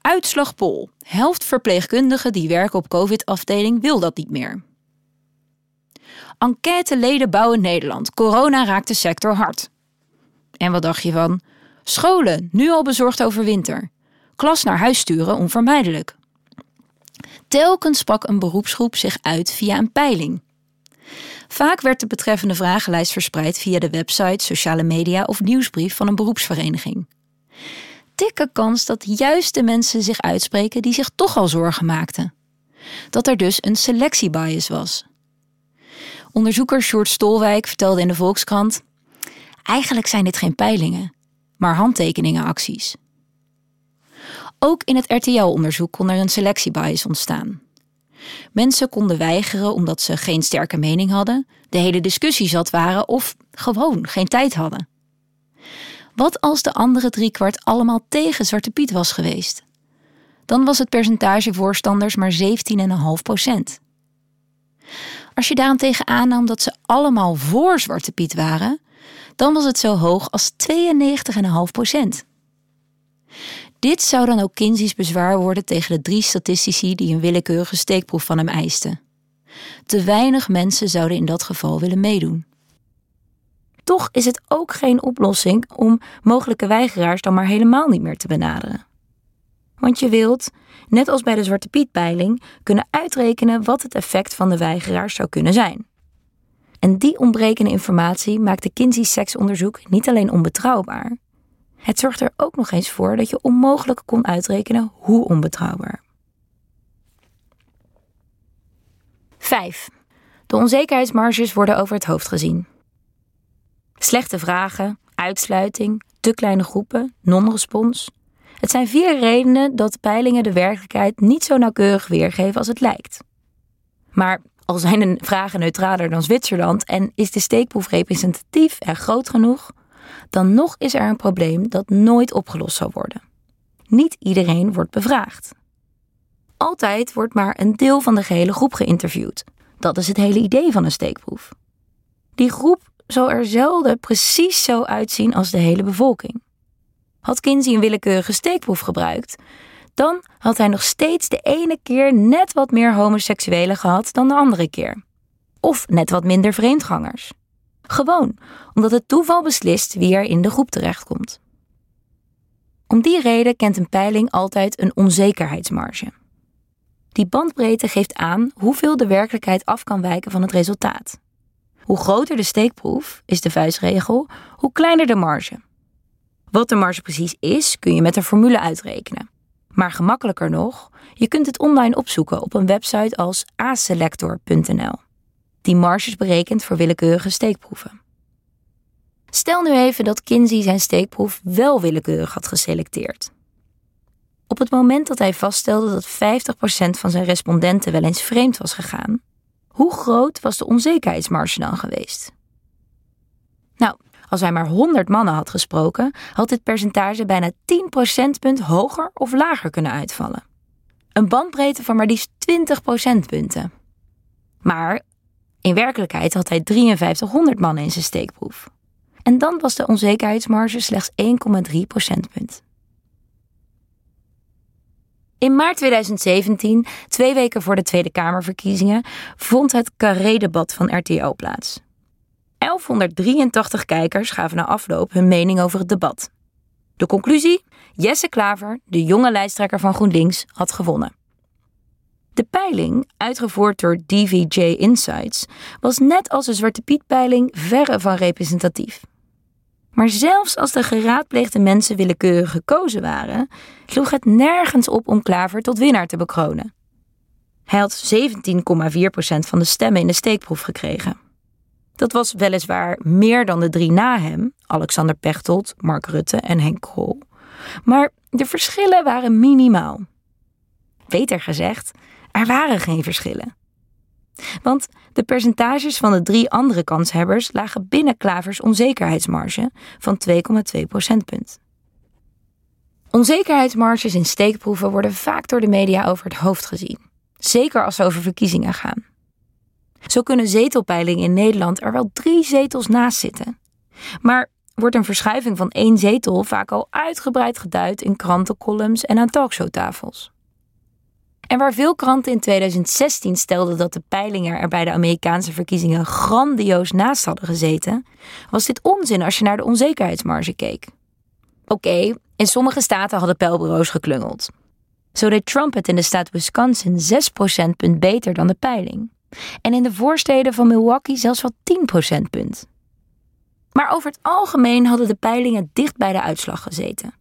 Uitslag Pol. Helft verpleegkundigen die werken op COVID-afdeling wil dat niet meer. Enquêteleden bouwen Nederland. Corona raakt de sector hard. En wat dacht je van? Scholen, nu al bezorgd over winter. Klas naar huis sturen onvermijdelijk. Telkens sprak een beroepsgroep zich uit via een peiling. Vaak werd de betreffende vragenlijst verspreid via de website, sociale media of nieuwsbrief van een beroepsvereniging. Dikke kans dat juist de mensen zich uitspreken die zich toch al zorgen maakten. Dat er dus een selectiebias was. Onderzoeker Sjoerd Stolwijk vertelde in de Volkskrant: Eigenlijk zijn dit geen peilingen, maar handtekeningenacties. Ook in het RTL-onderzoek kon er een selectiebias ontstaan. Mensen konden weigeren omdat ze geen sterke mening hadden, de hele discussie zat waren of gewoon geen tijd hadden. Wat als de andere driekwart allemaal tegen Zwarte Piet was geweest? Dan was het percentage voorstanders maar 17,5 procent. Als je daarentegen aannam dat ze allemaal voor Zwarte Piet waren, dan was het zo hoog als 92,5 procent. Dit zou dan ook Kinsey's bezwaar worden tegen de drie statistici die een willekeurige steekproef van hem eisten. Te weinig mensen zouden in dat geval willen meedoen. Toch is het ook geen oplossing om mogelijke weigeraars dan maar helemaal niet meer te benaderen. Want je wilt, net als bij de Zwarte Piet-peiling, kunnen uitrekenen wat het effect van de weigeraars zou kunnen zijn. En die ontbrekende informatie maakt de Kinsey-seksonderzoek niet alleen onbetrouwbaar, het zorgt er ook nog eens voor dat je onmogelijk kon uitrekenen hoe onbetrouwbaar. 5. De onzekerheidsmarges worden over het hoofd gezien. Slechte vragen, uitsluiting, te kleine groepen, non-respons. Het zijn vier redenen dat peilingen de werkelijkheid niet zo nauwkeurig weergeven als het lijkt. Maar al zijn de vragen neutraler dan Zwitserland en is de steekproef representatief en groot genoeg, dan nog is er een probleem dat nooit opgelost zal worden. Niet iedereen wordt bevraagd. Altijd wordt maar een deel van de gehele groep geïnterviewd. Dat is het hele idee van een steekproef. Die groep zal er zelden precies zo uitzien als de hele bevolking. Had Kinsey een willekeurige steekproef gebruikt, dan had hij nog steeds de ene keer net wat meer homoseksuelen gehad dan de andere keer. Of net wat minder vreemdgangers. Gewoon omdat het toeval beslist wie er in de groep terechtkomt. Om die reden kent een peiling altijd een onzekerheidsmarge. Die bandbreedte geeft aan hoeveel de werkelijkheid af kan wijken van het resultaat. Hoe groter de steekproef, is de vuistregel, hoe kleiner de marge. Wat de marge precies is, kun je met een formule uitrekenen. Maar gemakkelijker nog, je kunt het online opzoeken op een website als aselector.nl die marges berekent voor willekeurige steekproeven. Stel nu even dat Kinsey zijn steekproef wel willekeurig had geselecteerd. Op het moment dat hij vaststelde dat 50% van zijn respondenten wel eens vreemd was gegaan, hoe groot was de onzekerheidsmarge dan geweest? Nou, als hij maar 100 mannen had gesproken, had dit percentage bijna 10 procentpunt hoger of lager kunnen uitvallen. Een bandbreedte van maar liefst 20 procentpunten. Maar in werkelijkheid had hij 5300 mannen in zijn steekproef. En dan was de onzekerheidsmarge slechts 1,3 procentpunt. In maart 2017, twee weken voor de Tweede Kamerverkiezingen, vond het carré-debat van RTO plaats. 1183 kijkers gaven na afloop hun mening over het debat. De conclusie? Jesse Klaver, de jonge lijsttrekker van GroenLinks, had gewonnen. De peiling, uitgevoerd door DVJ Insights, was net als de Zwarte Piet-peiling verre van representatief. Maar zelfs als de geraadpleegde mensen willekeurig gekozen waren, sloeg het nergens op om Klaver tot winnaar te bekronen. Hij had 17,4% van de stemmen in de steekproef gekregen. Dat was weliswaar meer dan de drie na hem, Alexander Pechtold, Mark Rutte en Henk Krol. Maar de verschillen waren minimaal. Beter gezegd, er waren geen verschillen. Want de percentages van de drie andere kanshebbers lagen binnen Klavers onzekerheidsmarge van 2,2 procentpunt. Onzekerheidsmarges in steekproeven worden vaak door de media over het hoofd gezien, zeker als ze over verkiezingen gaan. Zo kunnen zetelpeilingen in Nederland er wel drie zetels naast zitten. Maar wordt een verschuiving van één zetel vaak al uitgebreid geduid in krantencolumns en aan talkshowtafels. En waar veel kranten in 2016 stelden dat de peilingen er bij de Amerikaanse verkiezingen grandioos naast hadden gezeten, was dit onzin als je naar de onzekerheidsmarge keek. Oké, in sommige staten hadden pijlbureaus geklungeld. Zo deed Trump het in de staat Wisconsin 6 procentpunt beter dan de peiling. En in de voorsteden van Milwaukee zelfs wel 10 procentpunt. Maar over het algemeen hadden de peilingen dicht bij de uitslag gezeten.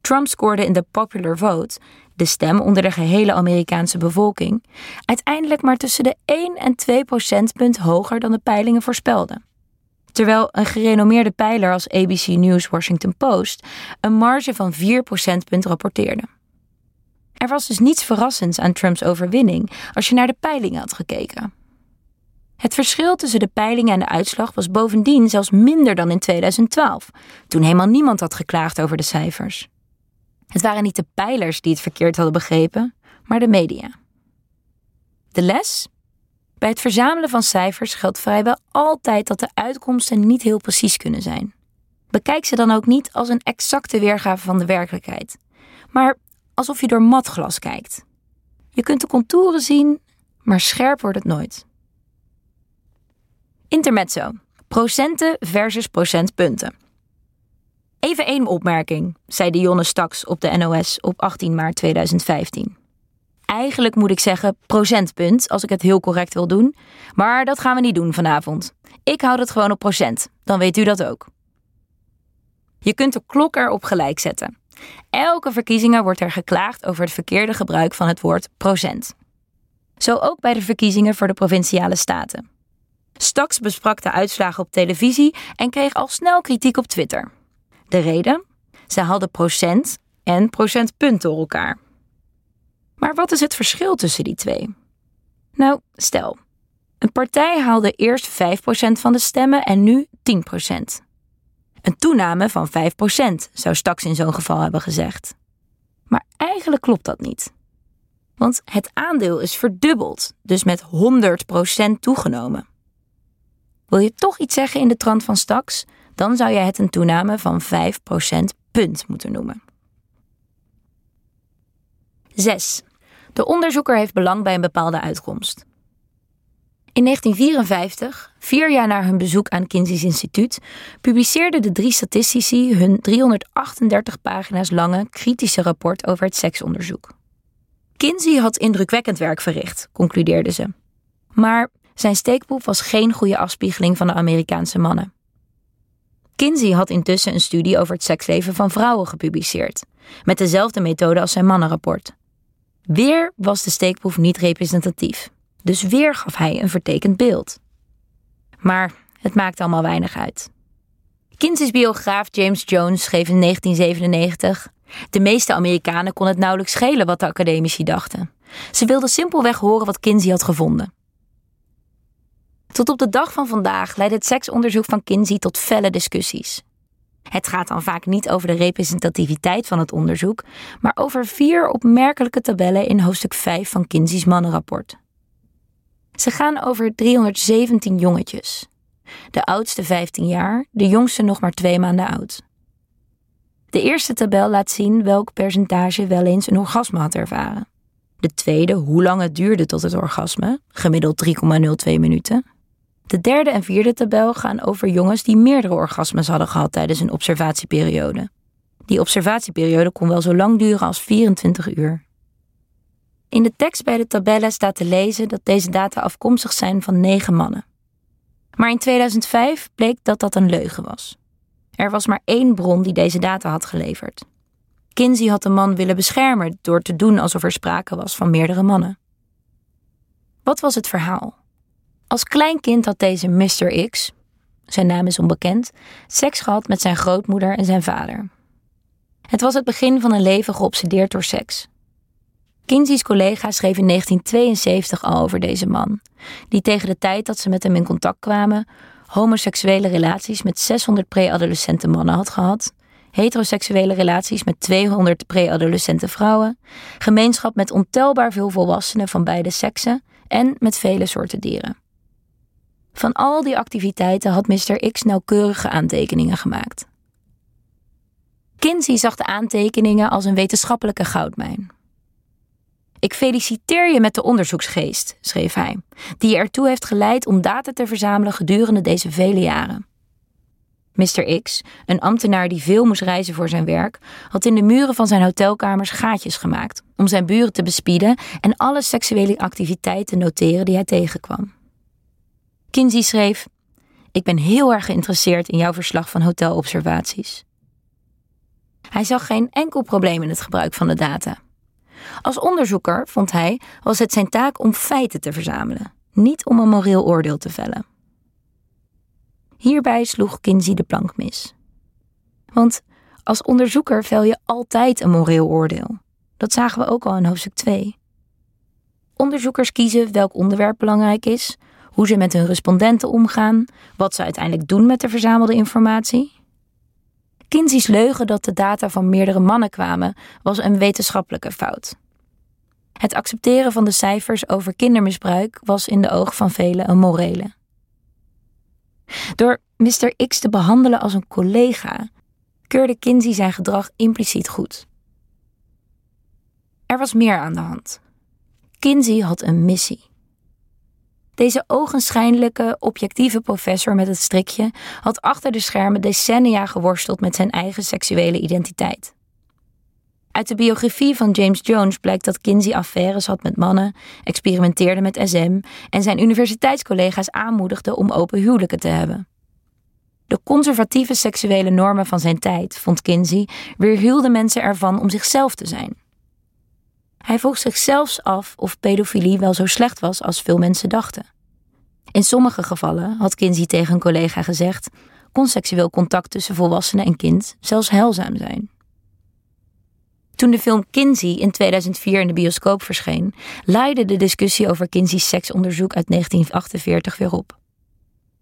Trump scoorde in de popular vote, de stem onder de gehele Amerikaanse bevolking, uiteindelijk maar tussen de 1 en 2 procentpunt hoger dan de peilingen voorspelden. Terwijl een gerenommeerde peiler als ABC News Washington Post een marge van 4 procentpunt rapporteerde. Er was dus niets verrassends aan Trumps overwinning als je naar de peilingen had gekeken. Het verschil tussen de peilingen en de uitslag was bovendien zelfs minder dan in 2012, toen helemaal niemand had geklaagd over de cijfers. Het waren niet de peilers die het verkeerd hadden begrepen, maar de media. De les? Bij het verzamelen van cijfers geldt vrijwel altijd dat de uitkomsten niet heel precies kunnen zijn. Bekijk ze dan ook niet als een exacte weergave van de werkelijkheid, maar alsof je door matglas kijkt. Je kunt de contouren zien, maar scherp wordt het nooit. Intermezzo. Procenten versus procentpunten. Even één opmerking, zei Dionne Staks op de NOS op 18 maart 2015. Eigenlijk moet ik zeggen procentpunt, als ik het heel correct wil doen. Maar dat gaan we niet doen vanavond. Ik houd het gewoon op procent, dan weet u dat ook. Je kunt de klok erop gelijk zetten. Elke verkiezingen wordt er geklaagd over het verkeerde gebruik van het woord procent. Zo ook bij de verkiezingen voor de provinciale staten. Staks besprak de uitslagen op televisie en kreeg al snel kritiek op Twitter. De reden? Ze hadden procent en procentpunt door elkaar. Maar wat is het verschil tussen die twee? Nou, stel, een partij haalde eerst 5% van de stemmen en nu 10%. Een toename van 5% zou Staks in zo'n geval hebben gezegd. Maar eigenlijk klopt dat niet. Want het aandeel is verdubbeld, dus met 100% toegenomen. Wil je toch iets zeggen in de trant van Staks? Dan zou je het een toename van 5% punt moeten noemen. 6. De onderzoeker heeft belang bij een bepaalde uitkomst. In 1954, vier jaar na hun bezoek aan Kinsey's instituut, publiceerden de drie statistici hun 338 pagina's lange kritische rapport over het seksonderzoek. Kinsey had indrukwekkend werk verricht, concludeerden ze. Maar zijn steekproef was geen goede afspiegeling van de Amerikaanse mannen. Kinsey had intussen een studie over het seksleven van vrouwen gepubliceerd, met dezelfde methode als zijn mannenrapport. Weer was de steekproef niet representatief, dus weer gaf hij een vertekend beeld. Maar het maakte allemaal weinig uit. Kinsey's biograaf James Jones schreef in 1997: De meeste Amerikanen kon het nauwelijks schelen wat de academici dachten. Ze wilden simpelweg horen wat Kinsey had gevonden. Tot op de dag van vandaag leidt het seksonderzoek van Kinsey tot felle discussies. Het gaat dan vaak niet over de representativiteit van het onderzoek, maar over vier opmerkelijke tabellen in hoofdstuk 5 van Kinsey's mannenrapport. Ze gaan over 317 jongetjes. De oudste 15 jaar, de jongste nog maar twee maanden oud. De eerste tabel laat zien welk percentage wel eens een orgasme had ervaren. De tweede hoe lang het duurde tot het orgasme, gemiddeld 3,02 minuten. De derde en vierde tabel gaan over jongens die meerdere orgasmes hadden gehad tijdens een observatieperiode. Die observatieperiode kon wel zo lang duren als 24 uur. In de tekst bij de tabellen staat te lezen dat deze data afkomstig zijn van negen mannen. Maar in 2005 bleek dat dat een leugen was. Er was maar één bron die deze data had geleverd. Kinsey had de man willen beschermen door te doen alsof er sprake was van meerdere mannen. Wat was het verhaal? Als klein kind had deze Mr. X, zijn naam is onbekend, seks gehad met zijn grootmoeder en zijn vader. Het was het begin van een leven geobsedeerd door seks. Kinsey's collega schreef in 1972 al over deze man, die tegen de tijd dat ze met hem in contact kwamen, homoseksuele relaties met 600 preadolescente mannen had gehad, heteroseksuele relaties met 200 preadolescente vrouwen, gemeenschap met ontelbaar veel volwassenen van beide seksen en met vele soorten dieren. Van al die activiteiten had Mr. X nauwkeurige aantekeningen gemaakt. Kinsey zag de aantekeningen als een wetenschappelijke goudmijn. Ik feliciteer je met de onderzoeksgeest, schreef hij, die je ertoe heeft geleid om data te verzamelen gedurende deze vele jaren. Mr. X, een ambtenaar die veel moest reizen voor zijn werk, had in de muren van zijn hotelkamers gaatjes gemaakt om zijn buren te bespieden en alle seksuele activiteiten te noteren die hij tegenkwam. Kinsey schreef: Ik ben heel erg geïnteresseerd in jouw verslag van hotelobservaties. Hij zag geen enkel probleem in het gebruik van de data. Als onderzoeker, vond hij, was het zijn taak om feiten te verzamelen, niet om een moreel oordeel te vellen. Hierbij sloeg Kinsey de plank mis. Want als onderzoeker vel je altijd een moreel oordeel. Dat zagen we ook al in hoofdstuk 2. Onderzoekers kiezen welk onderwerp belangrijk is, hoe ze met hun respondenten omgaan, wat ze uiteindelijk doen met de verzamelde informatie. Kinsey's leugen dat de data van meerdere mannen kwamen was een wetenschappelijke fout. Het accepteren van de cijfers over kindermisbruik was in de ogen van velen een morele. Door Mr. X te behandelen als een collega, keurde Kinsey zijn gedrag impliciet goed. Er was meer aan de hand. Kinsey had een missie. Deze ogenschijnlijke, objectieve professor met het strikje had achter de schermen decennia geworsteld met zijn eigen seksuele identiteit. Uit de biografie van James Jones blijkt dat Kinsey affaires had met mannen, experimenteerde met SM en zijn universiteitscollega's aanmoedigde om open huwelijken te hebben. De conservatieve seksuele normen van zijn tijd, vond Kinsey, weerhielden mensen ervan om zichzelf te zijn. Hij vroeg zich zelfs af of pedofilie wel zo slecht was als veel mensen dachten. In sommige gevallen, had Kinsey tegen een collega gezegd, kon seksueel contact tussen volwassenen en kind zelfs heilzaam zijn. Toen de film Kinsey in 2004 in de bioscoop verscheen, leidde de discussie over Kinsey's seksonderzoek uit 1948 weer op.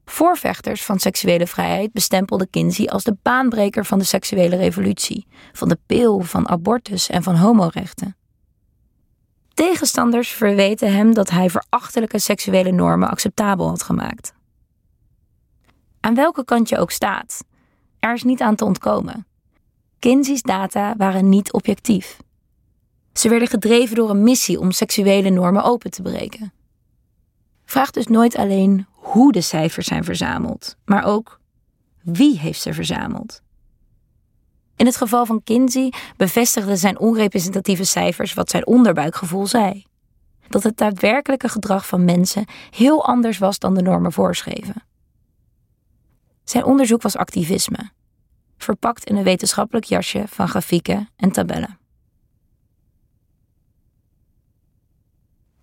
Voorvechters van seksuele vrijheid bestempelden Kinsey als de baanbreker van de seksuele revolutie, van de pil, van abortus en van homorechten. Tegenstanders verweten hem dat hij verachtelijke seksuele normen acceptabel had gemaakt. Aan welke kant je ook staat, er is niet aan te ontkomen. Kinsey's data waren niet objectief. Ze werden gedreven door een missie om seksuele normen open te breken. Vraag dus nooit alleen hoe de cijfers zijn verzameld, maar ook wie heeft ze verzameld. In het geval van Kinsey bevestigden zijn onrepresentatieve cijfers wat zijn onderbuikgevoel zei: dat het daadwerkelijke gedrag van mensen heel anders was dan de normen voorschreven. Zijn onderzoek was activisme, verpakt in een wetenschappelijk jasje van grafieken en tabellen.